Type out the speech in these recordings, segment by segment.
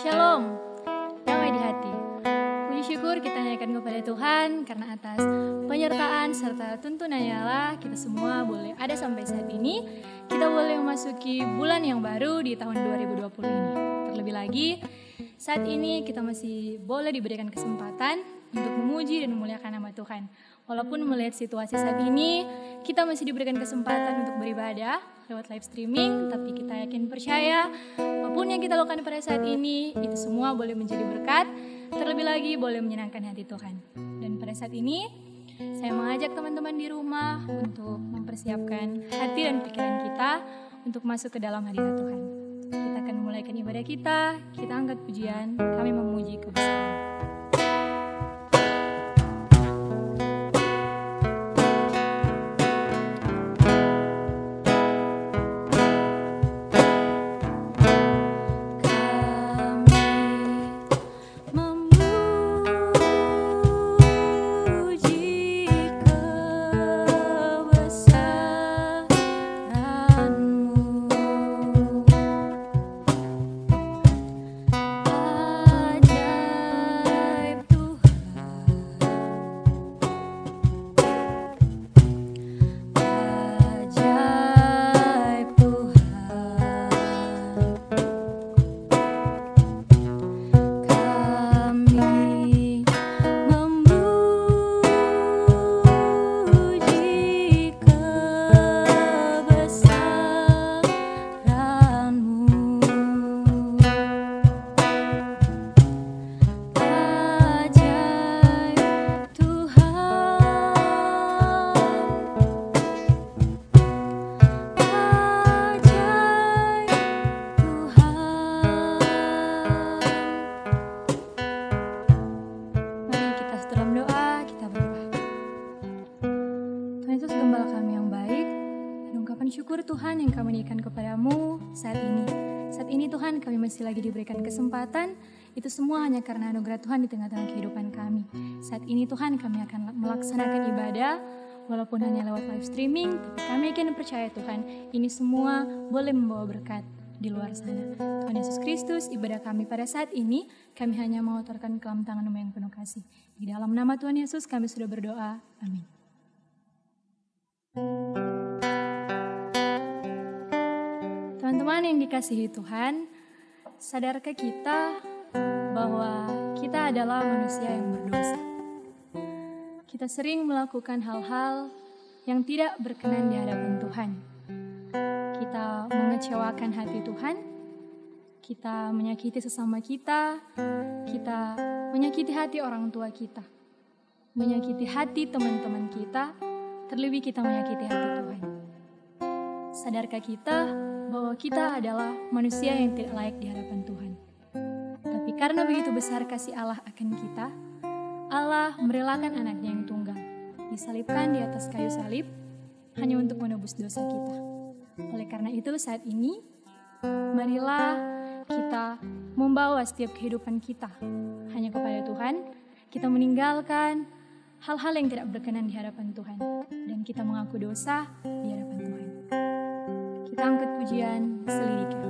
Shalom, damai di hati. Puji syukur kita naikkan kepada Tuhan karena atas penyertaan serta tuntunannya Allah kita semua boleh ada sampai saat ini. Kita boleh memasuki bulan yang baru di tahun 2020 ini. Terlebih lagi, saat ini kita masih boleh diberikan kesempatan untuk memuji dan memuliakan nama Tuhan. Walaupun melihat situasi saat ini, kita masih diberikan kesempatan untuk beribadah lewat live streaming, tapi kita yakin percaya apa pun yang kita lakukan pada saat ini, itu semua boleh menjadi berkat, terlebih lagi boleh menyenangkan hati Tuhan. Dan pada saat ini, saya mengajak teman-teman di rumah untuk mempersiapkan hati dan pikiran kita untuk masuk ke dalam hadirat Tuhan. Kita akan memulaikan ibadah kita, kita angkat pujian, kami memuji kebesaran. Masih lagi diberikan kesempatan, itu semua hanya karena anugerah Tuhan di tengah-tengah kehidupan kami. Saat ini Tuhan kami akan melaksanakan ibadah, walaupun hanya lewat live streaming, tapi kami akan percaya Tuhan, ini semua boleh membawa berkat di luar sana. Tuhan Yesus Kristus, ibadah kami pada saat ini, kami hanya mengotorkan ke dalam tangan yang penuh kasih. Di dalam nama Tuhan Yesus kami sudah berdoa. Amin. Teman-teman yang dikasihi Tuhan, sadarkah kita bahwa kita adalah manusia yang berdosa? Kita sering melakukan hal-hal yang tidak berkenan di hadapan Tuhan. Kita mengecewakan hati Tuhan, kita menyakiti sesama kita, kita menyakiti hati orang tua kita, menyakiti hati teman-teman kita, terlebih kita menyakiti hati Tuhan. Sadarkah kita bahwa kita adalah manusia yang tidak layak di hadapan Tuhan. Tapi karena begitu besar kasih Allah akan kita, Allah merelakan anaknya yang tunggal, disalibkan di atas kayu salib hanya untuk menebus dosa kita. Oleh karena itu saat ini, marilah kita membawa setiap kehidupan kita hanya kepada Tuhan, kita meninggalkan hal-hal yang tidak berkenan di hadapan Tuhan, dan kita mengaku dosa di hadapan Angkat pujian. Selidiki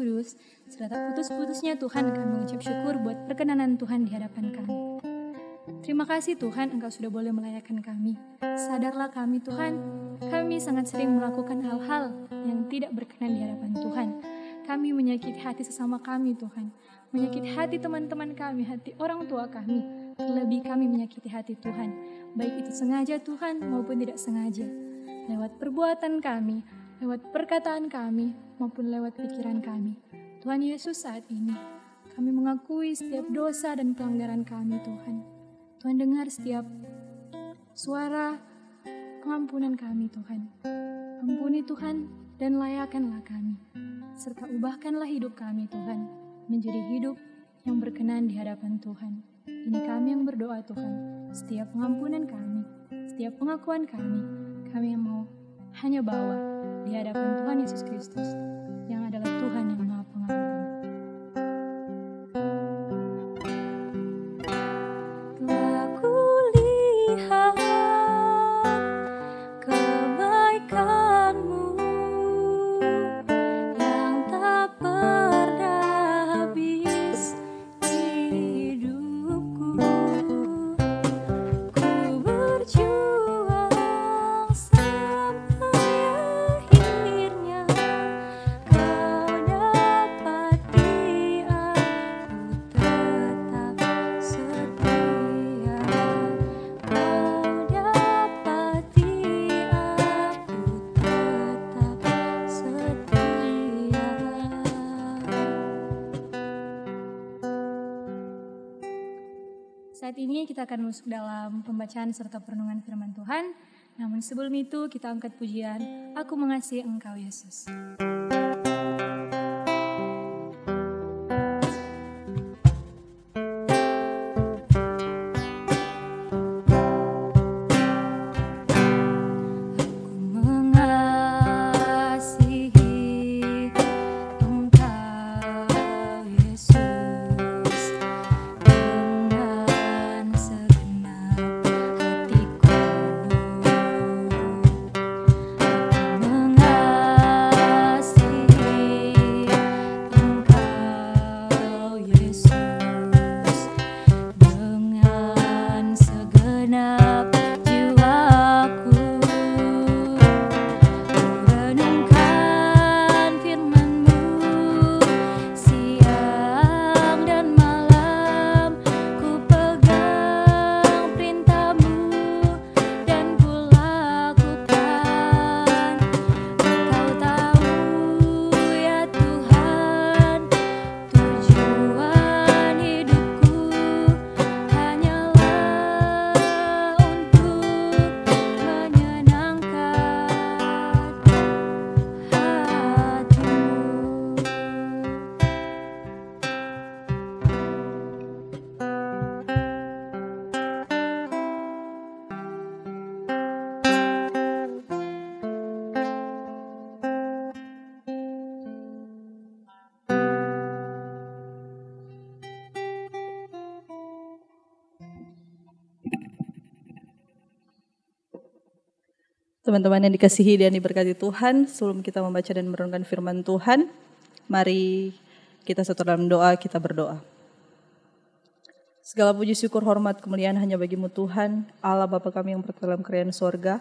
kudus, serta putus-putusnya Tuhan kami mengucap syukur buat perkenanan Tuhan di hadapan kami. Terima kasih Tuhan Engkau sudah boleh melayakan kami. Sadarlah kami Tuhan, kami sangat sering melakukan hal-hal yang tidak berkenan di hadapan Tuhan. Kami menyakiti hati sesama kami Tuhan, menyakiti hati teman-teman kami, hati orang tua kami, terlebih kami menyakiti hati Tuhan, baik itu sengaja Tuhan maupun tidak sengaja. Lewat perbuatan kami, lewat perkataan kami maupun lewat pikiran kami. Tuhan Yesus saat ini, kami mengakui setiap dosa dan pelanggaran kami Tuhan. Tuhan dengar setiap suara pengampunan kami Tuhan. Ampuni Tuhan dan layakanlah kami. Serta ubahkanlah hidup kami Tuhan menjadi hidup yang berkenan di hadapan Tuhan. Ini kami yang berdoa Tuhan. Setiap pengampunan kami, setiap pengakuan kami, kami mau hanya bawa di hadapan Tuhan Yesus Kristus Saat ini kita akan masuk dalam pembacaan serta perenungan firman Tuhan. Namun sebelum itu kita angkat pujian, Aku mengasihi Engkau Yesus. Teman-teman yang dikasihi dan diberkati Tuhan, sebelum kita membaca dan merenungkan firman Tuhan, mari kita satu dalam doa, kita berdoa. Segala puji syukur hormat kemuliaan hanya bagimu Tuhan, Allah Bapa kami yang berada dalam kerajaan sorga,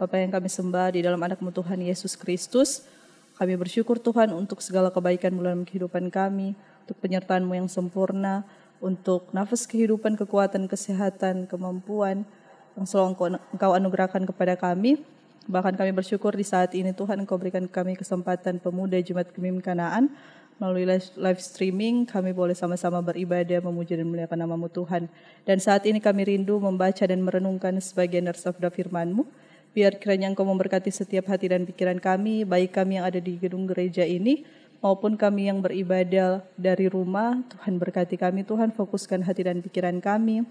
Bapa yang kami sembah di dalam anakmu Tuhan Yesus Kristus. Kami bersyukur Tuhan untuk segala kebaikan dalam kehidupan kami, untuk penyertaanmu yang sempurna, untuk nafas kehidupan, kekuatan, kesehatan, kemampuan, yang selalu engkau anugerahkan kepada kami. Bahkan kami bersyukur di saat ini Tuhan Engkau berikan kami kesempatan pemuda Jumat Gemim Kanaan melalui live, live streaming kami boleh sama-sama beribadah, memuji dan memuliakan namamu Tuhan. Dan saat ini kami rindu membaca dan merenungkan sebagian dari sabda firman-Mu. Biar kiranya Engkau memberkati setiap hati dan pikiran kami, baik kami yang ada di gedung gereja ini, maupun kami yang beribadah dari rumah. Tuhan berkati kami, Tuhan fokuskan hati dan pikiran kami.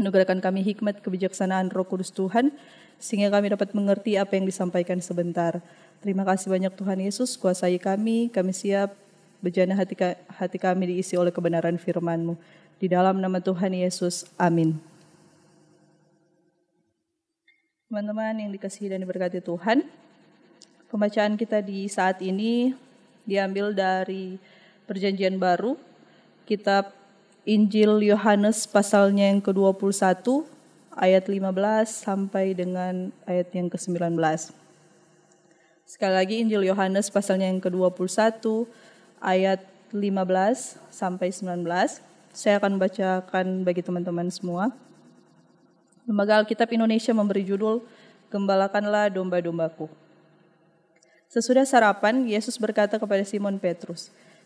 Anugerahkan kami hikmat kebijaksanaan roh kudus Tuhan, sehingga kami dapat mengerti apa yang disampaikan sebentar. Terima kasih banyak Tuhan Yesus, kuasai kami, kami siap bejana hati, hati kami diisi oleh kebenaran firman-Mu. Di dalam nama Tuhan Yesus, amin. Teman-teman yang dikasihi dan diberkati Tuhan, pembacaan kita di saat ini diambil dari Perjanjian Baru, kitab Injil Yohanes pasalnya yang ke-21 ayat 15 sampai dengan ayat yang ke-19. Sekali lagi Injil Yohanes pasalnya yang ke-21 ayat 15 sampai 19. Saya akan bacakan bagi teman-teman semua. Lembaga Alkitab Indonesia memberi judul Gembalakanlah domba-dombaku. Sesudah sarapan, Yesus berkata kepada Simon Petrus,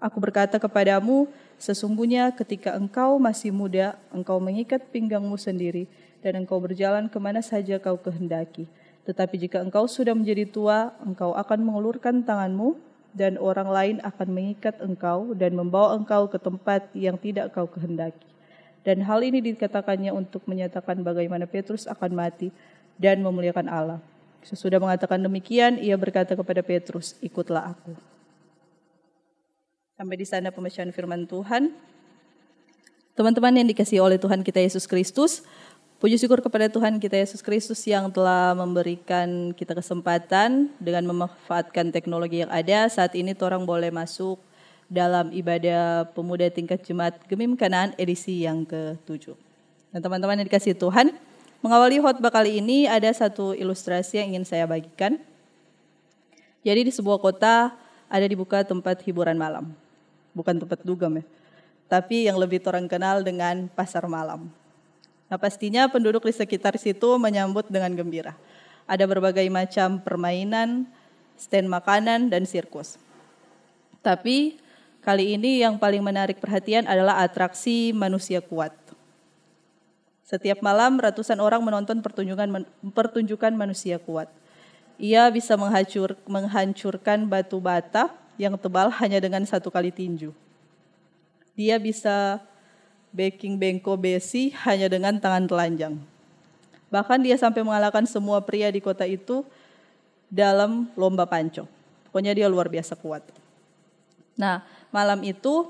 Aku berkata kepadamu, sesungguhnya ketika engkau masih muda, engkau mengikat pinggangmu sendiri, dan engkau berjalan ke mana saja kau kehendaki. Tetapi jika engkau sudah menjadi tua, engkau akan mengulurkan tanganmu, dan orang lain akan mengikat engkau dan membawa engkau ke tempat yang tidak kau kehendaki. Dan hal ini dikatakannya untuk menyatakan bagaimana Petrus akan mati dan memuliakan Allah. Sesudah mengatakan demikian, ia berkata kepada Petrus, "Ikutlah aku." Sampai di sana pembacaan firman Tuhan. Teman-teman yang dikasih oleh Tuhan kita Yesus Kristus, puji syukur kepada Tuhan kita Yesus Kristus yang telah memberikan kita kesempatan dengan memanfaatkan teknologi yang ada. Saat ini orang boleh masuk dalam ibadah pemuda tingkat jemaat Gemim Kanaan edisi yang ke-7. Dan teman-teman yang dikasih Tuhan, mengawali khotbah kali ini ada satu ilustrasi yang ingin saya bagikan. Jadi di sebuah kota ada dibuka tempat hiburan malam bukan tempat dugem ya. Tapi yang lebih orang kenal dengan pasar malam. Nah pastinya penduduk di sekitar situ menyambut dengan gembira. Ada berbagai macam permainan, stand makanan, dan sirkus. Tapi kali ini yang paling menarik perhatian adalah atraksi manusia kuat. Setiap malam ratusan orang menonton pertunjukan pertunjukan manusia kuat. Ia bisa menghancur, menghancurkan batu bata yang tebal hanya dengan satu kali tinju. Dia bisa backing bengko besi hanya dengan tangan telanjang. Bahkan dia sampai mengalahkan semua pria di kota itu dalam lomba panco. Pokoknya dia luar biasa kuat. Nah, malam itu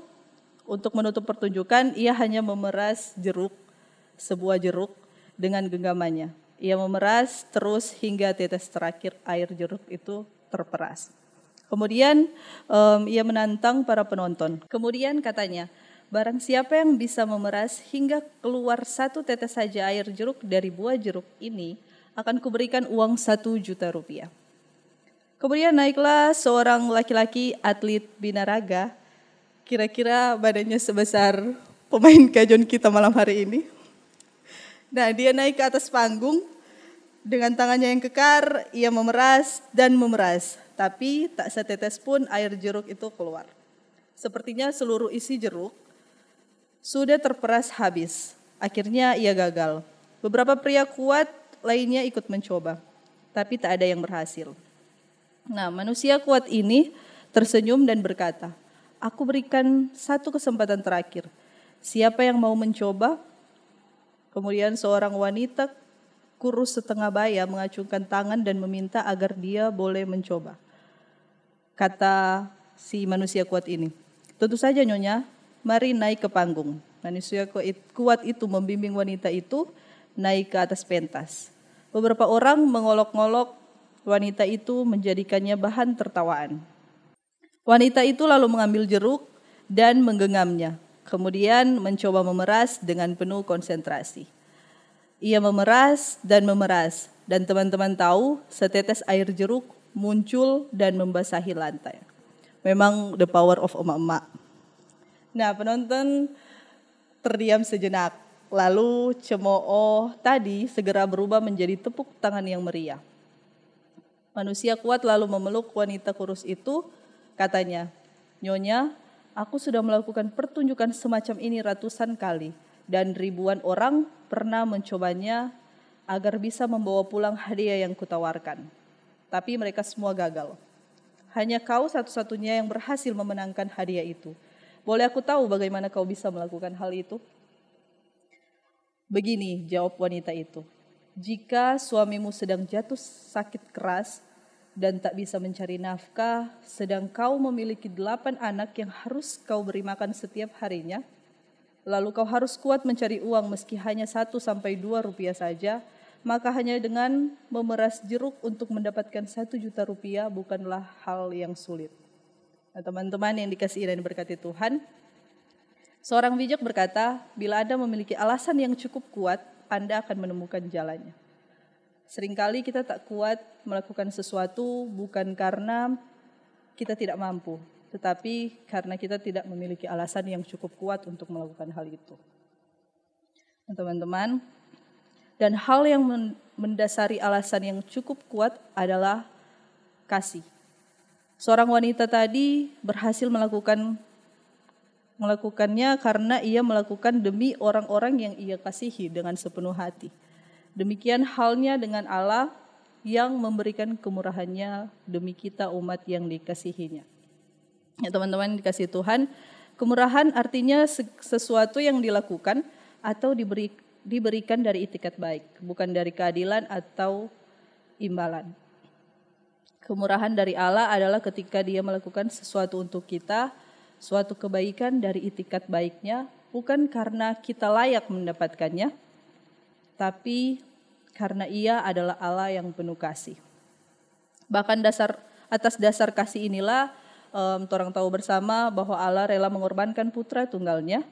untuk menutup pertunjukan ia hanya memeras jeruk, sebuah jeruk dengan genggamannya. Ia memeras terus hingga tetes terakhir air jeruk itu terperas. Kemudian um, ia menantang para penonton. Kemudian katanya, barang siapa yang bisa memeras hingga keluar satu tetes saja air jeruk dari buah jeruk ini, akan kuberikan uang satu juta rupiah. Kemudian naiklah seorang laki-laki atlet binaraga, kira-kira badannya sebesar pemain kajon kita malam hari ini. Nah dia naik ke atas panggung, dengan tangannya yang kekar, ia memeras dan memeras tapi tak setetes pun air jeruk itu keluar. Sepertinya seluruh isi jeruk sudah terperas habis. Akhirnya ia gagal. Beberapa pria kuat lainnya ikut mencoba, tapi tak ada yang berhasil. Nah, manusia kuat ini tersenyum dan berkata, "Aku berikan satu kesempatan terakhir. Siapa yang mau mencoba?" Kemudian seorang wanita kurus setengah baya mengacungkan tangan dan meminta agar dia boleh mencoba kata si manusia kuat ini. Tentu saja Nyonya, mari naik ke panggung. Manusia kuat itu membimbing wanita itu naik ke atas pentas. Beberapa orang mengolok-ngolok wanita itu menjadikannya bahan tertawaan. Wanita itu lalu mengambil jeruk dan menggenggamnya, kemudian mencoba memeras dengan penuh konsentrasi. Ia memeras dan memeras, dan teman-teman tahu setetes air jeruk muncul dan membasahi lantai. Memang the power of emak-emak. Nah penonton terdiam sejenak. Lalu cemooh tadi segera berubah menjadi tepuk tangan yang meriah. Manusia kuat lalu memeluk wanita kurus itu, katanya, Nyonya, aku sudah melakukan pertunjukan semacam ini ratusan kali, dan ribuan orang pernah mencobanya agar bisa membawa pulang hadiah yang kutawarkan. Tapi mereka semua gagal. Hanya kau satu-satunya yang berhasil memenangkan hadiah itu. Boleh aku tahu bagaimana kau bisa melakukan hal itu? Begini jawab wanita itu. Jika suamimu sedang jatuh sakit keras dan tak bisa mencari nafkah, sedang kau memiliki delapan anak yang harus kau beri makan setiap harinya, lalu kau harus kuat mencari uang meski hanya satu sampai dua rupiah saja, maka hanya dengan memeras jeruk untuk mendapatkan satu juta rupiah bukanlah hal yang sulit. Nah, teman-teman yang dikasih dan berkati Tuhan, Seorang bijak berkata, bila Anda memiliki alasan yang cukup kuat, Anda akan menemukan jalannya. Seringkali kita tak kuat melakukan sesuatu bukan karena kita tidak mampu, tetapi karena kita tidak memiliki alasan yang cukup kuat untuk melakukan hal itu. Teman-teman, dan hal yang mendasari alasan yang cukup kuat adalah kasih. Seorang wanita tadi berhasil melakukan melakukannya karena ia melakukan demi orang-orang yang ia kasihi dengan sepenuh hati. Demikian halnya dengan Allah yang memberikan kemurahannya demi kita umat yang dikasihinya. Ya teman-teman dikasih Tuhan, kemurahan artinya sesuatu yang dilakukan atau diberi, diberikan dari itikat baik, bukan dari keadilan atau imbalan. Kemurahan dari Allah adalah ketika dia melakukan sesuatu untuk kita, suatu kebaikan dari itikat baiknya bukan karena kita layak mendapatkannya, tapi karena ia adalah Allah yang penuh kasih. Bahkan dasar atas dasar kasih inilah um, orang tahu bersama bahwa Allah rela mengorbankan putra tunggalnya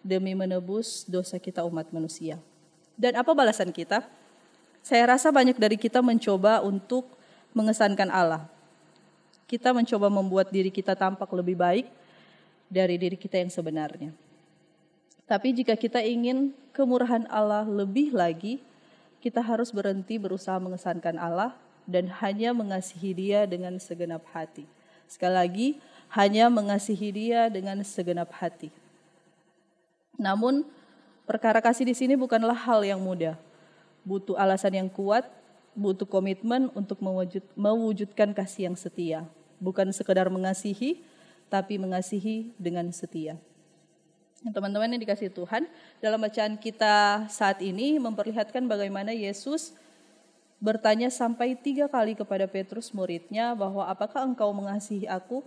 demi menebus dosa kita umat manusia. Dan apa balasan kita? Saya rasa banyak dari kita mencoba untuk mengesankan Allah. Kita mencoba membuat diri kita tampak lebih baik, dari diri kita yang sebenarnya. Tapi jika kita ingin kemurahan Allah lebih lagi, kita harus berhenti berusaha mengesankan Allah dan hanya mengasihi Dia dengan segenap hati. Sekali lagi, hanya mengasihi Dia dengan segenap hati. Namun, perkara kasih di sini bukanlah hal yang mudah. Butuh alasan yang kuat, butuh komitmen untuk mewujud, mewujudkan kasih yang setia. Bukan sekedar mengasihi, tapi mengasihi dengan setia. Teman-teman yang dikasih Tuhan, dalam bacaan kita saat ini memperlihatkan bagaimana Yesus bertanya sampai tiga kali kepada Petrus muridnya bahwa apakah engkau mengasihi aku?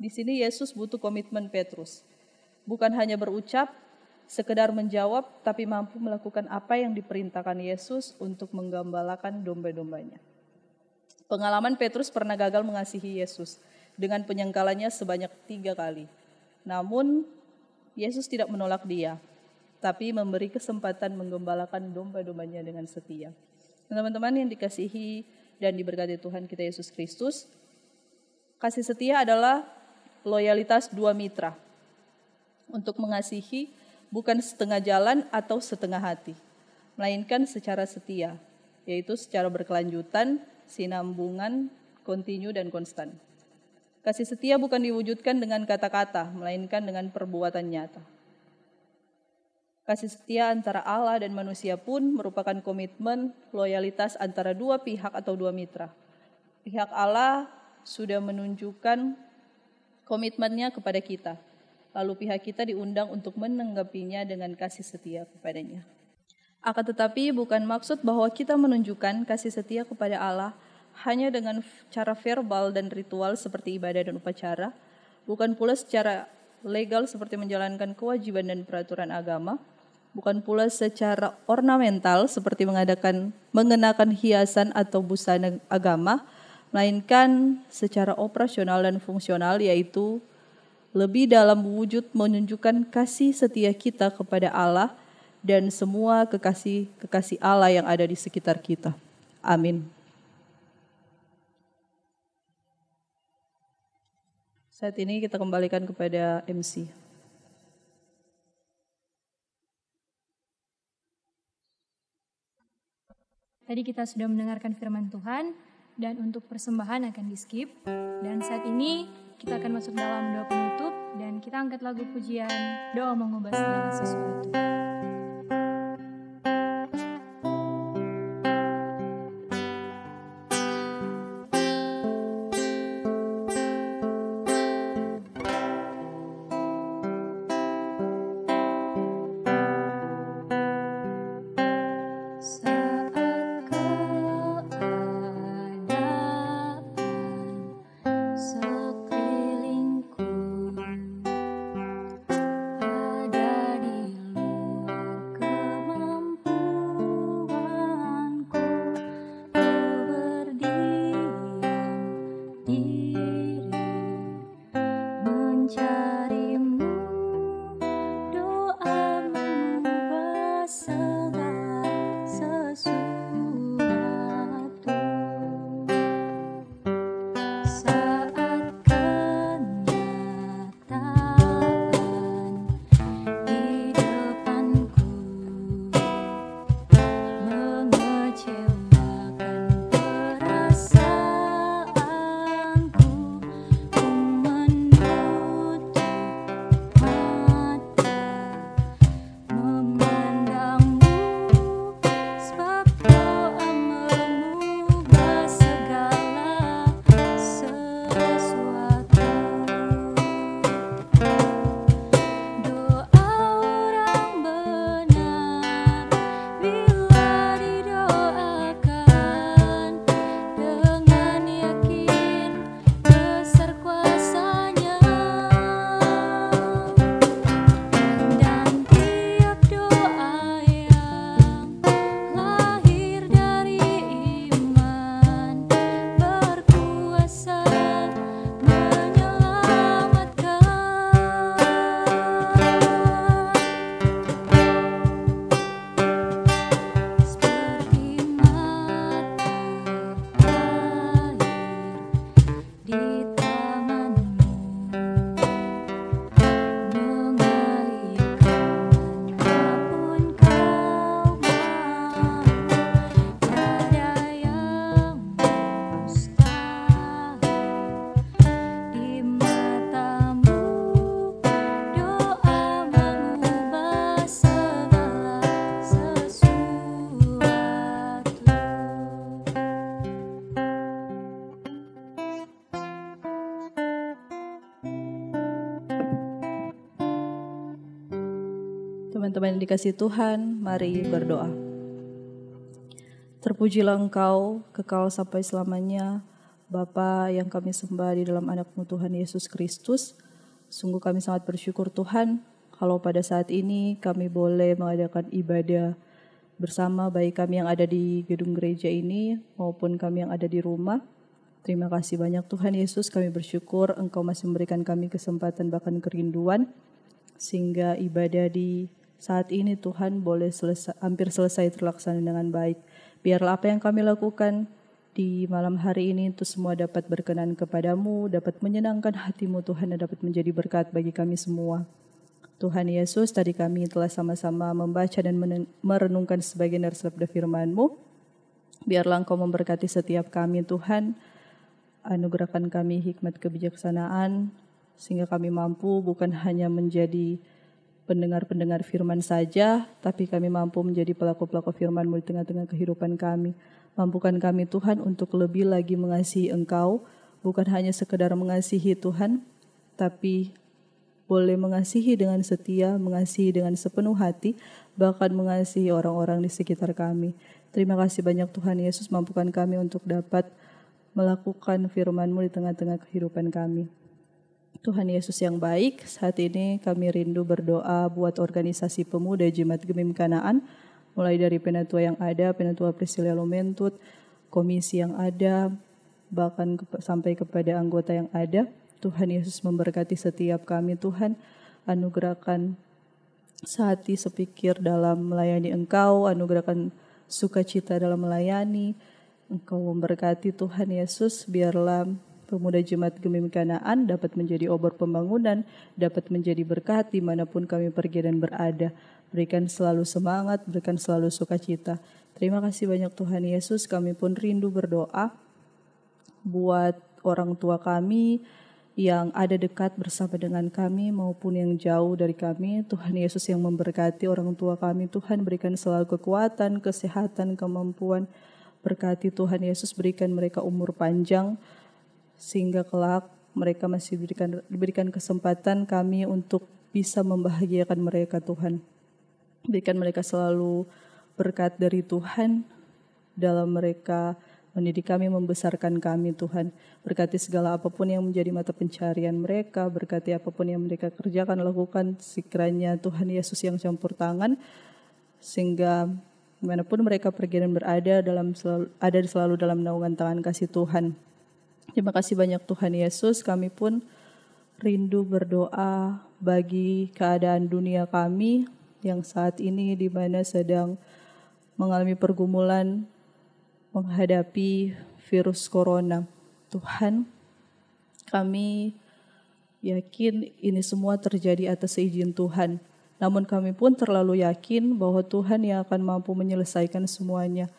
Di sini Yesus butuh komitmen Petrus. Bukan hanya berucap, sekedar menjawab, tapi mampu melakukan apa yang diperintahkan Yesus untuk menggambalakan domba-dombanya. Pengalaman Petrus pernah gagal mengasihi Yesus dengan penyangkalannya sebanyak tiga kali. Namun Yesus tidak menolak dia, tapi memberi kesempatan menggembalakan domba-dombanya dengan setia. Teman-teman yang dikasihi dan diberkati Tuhan kita Yesus Kristus, kasih setia adalah loyalitas dua mitra untuk mengasihi bukan setengah jalan atau setengah hati, melainkan secara setia, yaitu secara berkelanjutan, sinambungan, kontinu, dan konstan. Kasih setia bukan diwujudkan dengan kata-kata, melainkan dengan perbuatan nyata. Kasih setia antara Allah dan manusia pun merupakan komitmen loyalitas antara dua pihak atau dua mitra. Pihak Allah sudah menunjukkan komitmennya kepada kita, lalu pihak kita diundang untuk menanggapinya dengan kasih setia kepadanya. Akan tetapi bukan maksud bahwa kita menunjukkan kasih setia kepada Allah hanya dengan cara verbal dan ritual seperti ibadah dan upacara, bukan pula secara legal seperti menjalankan kewajiban dan peraturan agama, bukan pula secara ornamental seperti mengadakan mengenakan hiasan atau busana agama, melainkan secara operasional dan fungsional yaitu lebih dalam wujud menunjukkan kasih setia kita kepada Allah dan semua kekasih-kekasih Allah yang ada di sekitar kita. Amin. Saat ini kita kembalikan kepada MC. Tadi kita sudah mendengarkan firman Tuhan dan untuk persembahan akan di skip. Dan saat ini kita akan masuk dalam doa penutup dan kita angkat lagu pujian doa mengubah segala sesuatu. Teman-teman yang dikasih Tuhan, mari berdoa. Terpujilah Engkau, kekal sampai selamanya, Bapa yang kami sembah di dalam anakmu Tuhan Yesus Kristus. Sungguh kami sangat bersyukur Tuhan, kalau pada saat ini kami boleh mengadakan ibadah bersama baik kami yang ada di gedung gereja ini maupun kami yang ada di rumah. Terima kasih banyak Tuhan Yesus, kami bersyukur Engkau masih memberikan kami kesempatan bahkan kerinduan sehingga ibadah di saat ini Tuhan boleh selesai, hampir selesai terlaksana dengan baik. Biarlah apa yang kami lakukan di malam hari ini itu semua dapat berkenan kepadamu, dapat menyenangkan hatimu Tuhan dan dapat menjadi berkat bagi kami semua. Tuhan Yesus, tadi kami telah sama-sama membaca dan merenungkan sebagian dari sabda firman-Mu. Biarlah Engkau memberkati setiap kami Tuhan, anugerahkan kami hikmat kebijaksanaan, sehingga kami mampu bukan hanya menjadi pendengar-pendengar firman saja, tapi kami mampu menjadi pelaku-pelaku firman-Mu di tengah-tengah kehidupan kami. Mampukan kami Tuhan untuk lebih lagi mengasihi Engkau, bukan hanya sekedar mengasihi Tuhan, tapi boleh mengasihi dengan setia, mengasihi dengan sepenuh hati, bahkan mengasihi orang-orang di sekitar kami. Terima kasih banyak Tuhan Yesus mampukan kami untuk dapat melakukan firman-Mu di tengah-tengah kehidupan kami. Tuhan Yesus yang baik, saat ini kami rindu berdoa buat organisasi pemuda Jemaat Gemim Kanaan, mulai dari penatua yang ada, penatua Priscilia Lumentut, komisi yang ada, bahkan sampai kepada anggota yang ada. Tuhan Yesus memberkati setiap kami, Tuhan anugerahkan sehati sepikir dalam melayani Engkau, anugerahkan sukacita dalam melayani. Engkau memberkati Tuhan Yesus, biarlah pemuda jemaat Gemim Kanaan dapat menjadi obor pembangunan, dapat menjadi berkat di mana pun kami pergi dan berada. Berikan selalu semangat, berikan selalu sukacita. Terima kasih banyak Tuhan Yesus, kami pun rindu berdoa buat orang tua kami, yang ada dekat bersama dengan kami maupun yang jauh dari kami. Tuhan Yesus yang memberkati orang tua kami. Tuhan berikan selalu kekuatan, kesehatan, kemampuan. Berkati Tuhan Yesus berikan mereka umur panjang sehingga kelak mereka masih diberikan, diberikan kesempatan kami untuk bisa membahagiakan mereka Tuhan. Berikan mereka selalu berkat dari Tuhan dalam mereka Mendidik kami, membesarkan kami Tuhan. Berkati segala apa pun yang menjadi mata pencarian mereka, berkati apa pun yang mereka kerjakan, lakukan sekiranya Tuhan Yesus yang campur tangan, sehingga di mana pun mereka pergi dan berada dalam selalu, ada selalu dalam naungan tangan kasih Tuhan. Terima kasih banyak Tuhan Yesus, kami pun rindu berdoa bagi keadaan dunia kami yang saat ini di mana sedang mengalami pergumulan menghadapi virus corona. Tuhan, kami yakin ini semua terjadi atas izin Tuhan. Namun kami pun terlalu yakin bahwa Tuhan yang akan mampu menyelesaikan semuanya.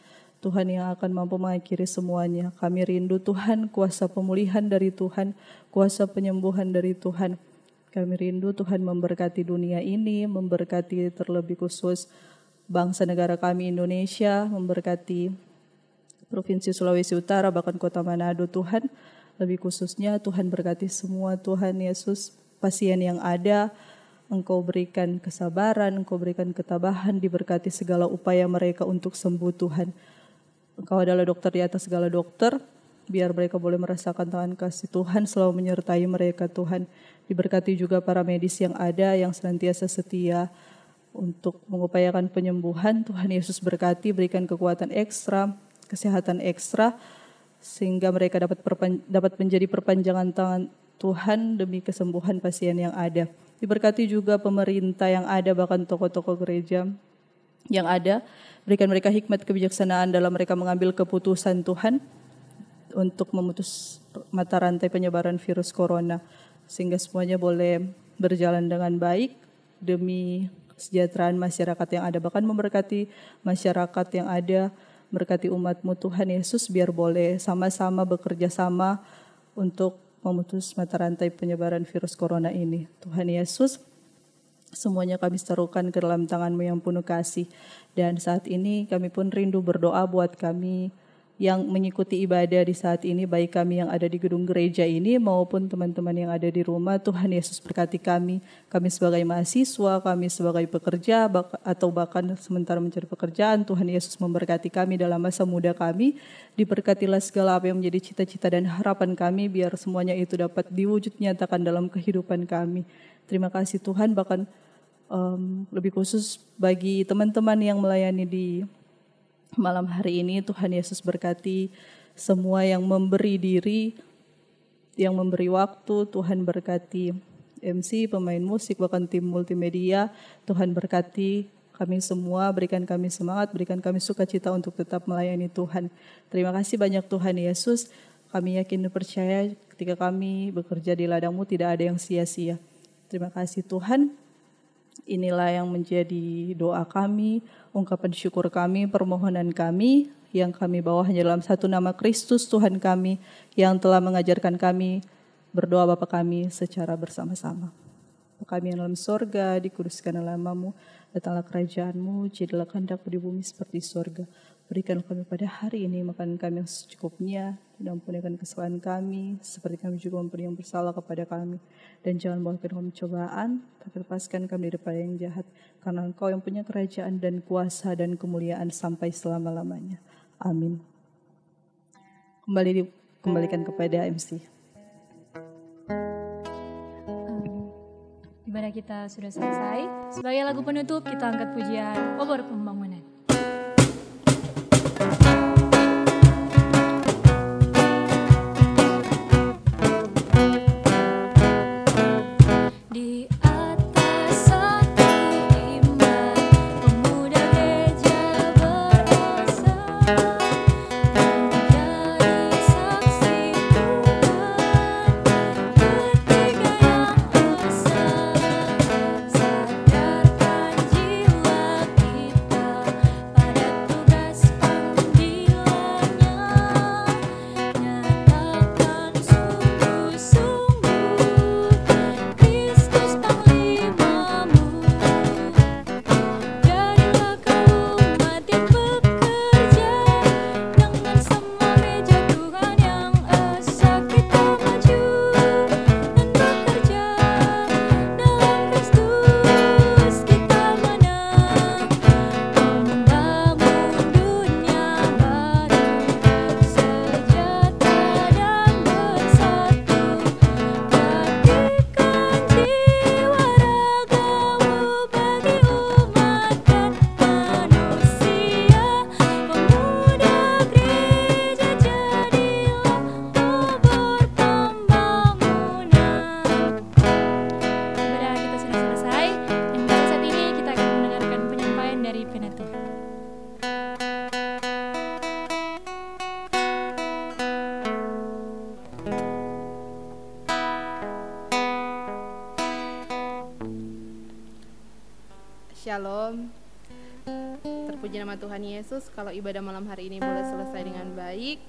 Tuhan yang akan mampu mengakhiri semuanya. Kami rindu Tuhan, kuasa pemulihan dari Tuhan, kuasa penyembuhan dari Tuhan. Kami rindu Tuhan memberkati dunia ini, memberkati terlebih khusus bangsa negara kami Indonesia, memberkati Provinsi Sulawesi Utara, bahkan kota Manado Tuhan. Lebih khususnya Tuhan berkati semua Tuhan Yesus pasien yang ada. Engkau berikan kesabaran, Engkau berikan ketabahan, diberkati segala upaya mereka untuk sembuh Tuhan. Engkau adalah dokter di atas segala dokter, biar mereka boleh merasakan tangan kasih Tuhan selalu menyertai mereka Tuhan. Diberkati juga para medis yang ada yang senantiasa setia untuk mengupayakan penyembuhan. Tuhan Yesus berkati, berikan kekuatan ekstra, kesehatan ekstra sehingga mereka dapat dapat menjadi perpanjangan tangan Tuhan demi kesembuhan pasien yang ada. Diberkati juga pemerintah yang ada bahkan tokoh-tokoh gereja yang ada, berikan mereka hikmat kebijaksanaan dalam mereka mengambil keputusan Tuhan untuk memutus mata rantai penyebaran virus corona sehingga semuanya boleh berjalan dengan baik demi kesejahteraan masyarakat yang ada bahkan memberkati masyarakat yang ada Berkati umatmu Tuhan Yesus biar boleh sama-sama bekerja sama untuk memutus mata rantai penyebaran virus corona ini. Tuhan Yesus, semuanya kami serukan ke dalam tanganmu yang penuh kasih. Dan saat ini kami pun rindu berdoa buat kami yang mengikuti ibadah di saat ini, baik kami yang ada di gedung gereja ini maupun teman-teman yang ada di rumah. Tuhan Yesus berkati kami, kami sebagai mahasiswa, kami sebagai pekerja, atau bahkan sementara mencari pekerjaan. Tuhan Yesus memberkati kami dalam masa muda kami. Diberkatilah segala apa yang menjadi cita-cita dan harapan kami, biar semuanya itu dapat diwujud nyatakan dalam kehidupan kami. Terima kasih Tuhan, bahkan um, lebih khusus bagi teman-teman yang melayani di malam hari ini Tuhan Yesus berkati semua yang memberi diri, yang memberi waktu, Tuhan berkati MC, pemain musik, bahkan tim multimedia, Tuhan berkati kami semua, berikan kami semangat, berikan kami sukacita untuk tetap melayani Tuhan. Terima kasih banyak Tuhan Yesus, kami yakin dan percaya ketika kami bekerja di ladangmu tidak ada yang sia-sia. Terima kasih Tuhan, inilah yang menjadi doa kami, ungkapan syukur kami, permohonan kami yang kami bawa hanya dalam satu nama Kristus Tuhan kami yang telah mengajarkan kami berdoa Bapa kami secara bersama-sama. Kami yang dalam sorga, dikuduskan namamu, datanglah kerajaanmu, jadilah kehendakmu di bumi seperti sorga. Berikan kami pada hari ini makan kami yang secukupnya, dan ampunikan kesalahan kami, seperti kami juga memberi yang bersalah kepada kami. Dan jangan bawa kami cobaan, tapi lepaskan kami daripada yang jahat. Karena engkau yang punya kerajaan dan kuasa dan kemuliaan sampai selama-lamanya. Amin. Kembali dikembalikan kepada MC. Mana kita sudah selesai. Sebagai lagu penutup, kita angkat pujian Obor Pembangunan. Shalom. Tuhan Yesus. Kalau ibadah malam hari ini boleh selesai dengan baik.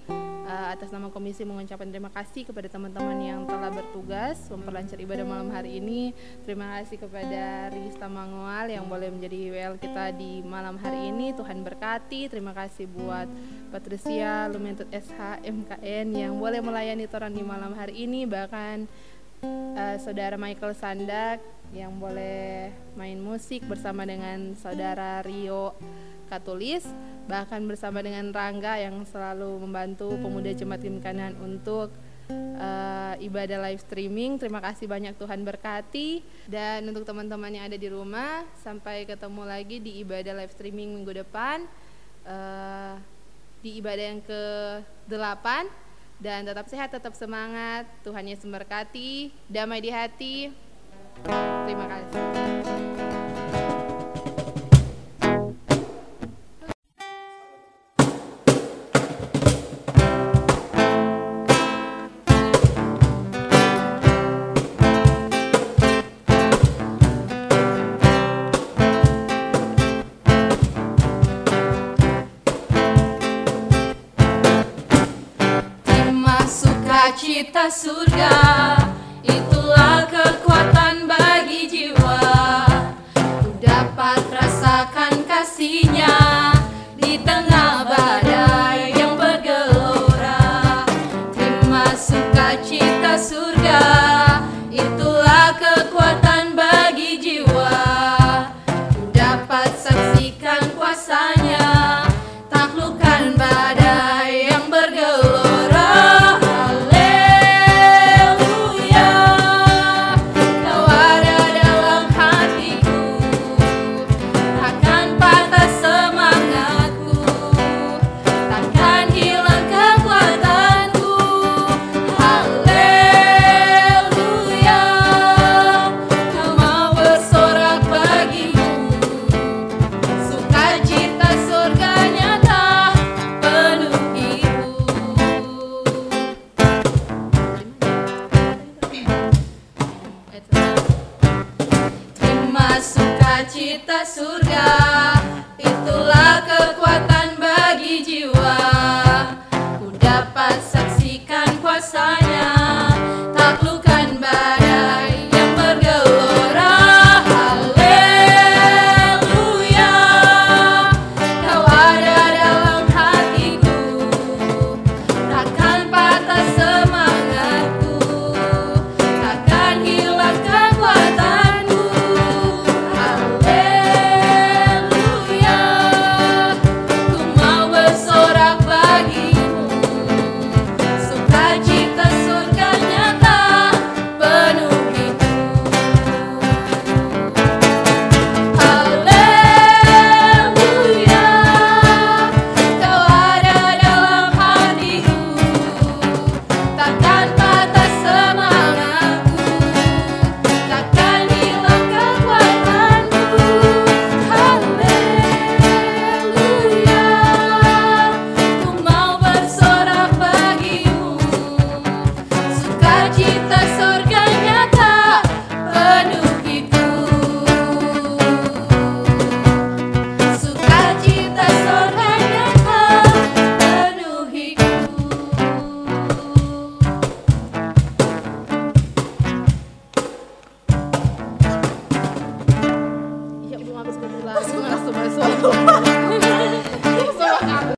Uh, atas nama komisi mengucapkan terima kasih kepada teman-teman yang telah bertugas memperlancar ibadah malam hari ini. Terima kasih kepada Rista Mangual yang boleh menjadi WL kita di malam hari ini. Tuhan berkati. Terima kasih buat Patricia Lumentut SH MKN yang boleh melayani Toran di malam hari ini. Bahkan uh, saudara Michael Sandak yang boleh main musik bersama dengan saudara Rio Katulis bahkan bersama dengan Rangga yang selalu membantu pemuda jemaat Kim Kanan untuk uh, ibadah live streaming. Terima kasih banyak Tuhan berkati dan untuk teman-teman yang ada di rumah sampai ketemu lagi di ibadah live streaming minggu depan uh, di ibadah yang ke 8 dan tetap sehat, tetap semangat. Tuhan Yesus memberkati, damai di hati. Terima kasih. surga.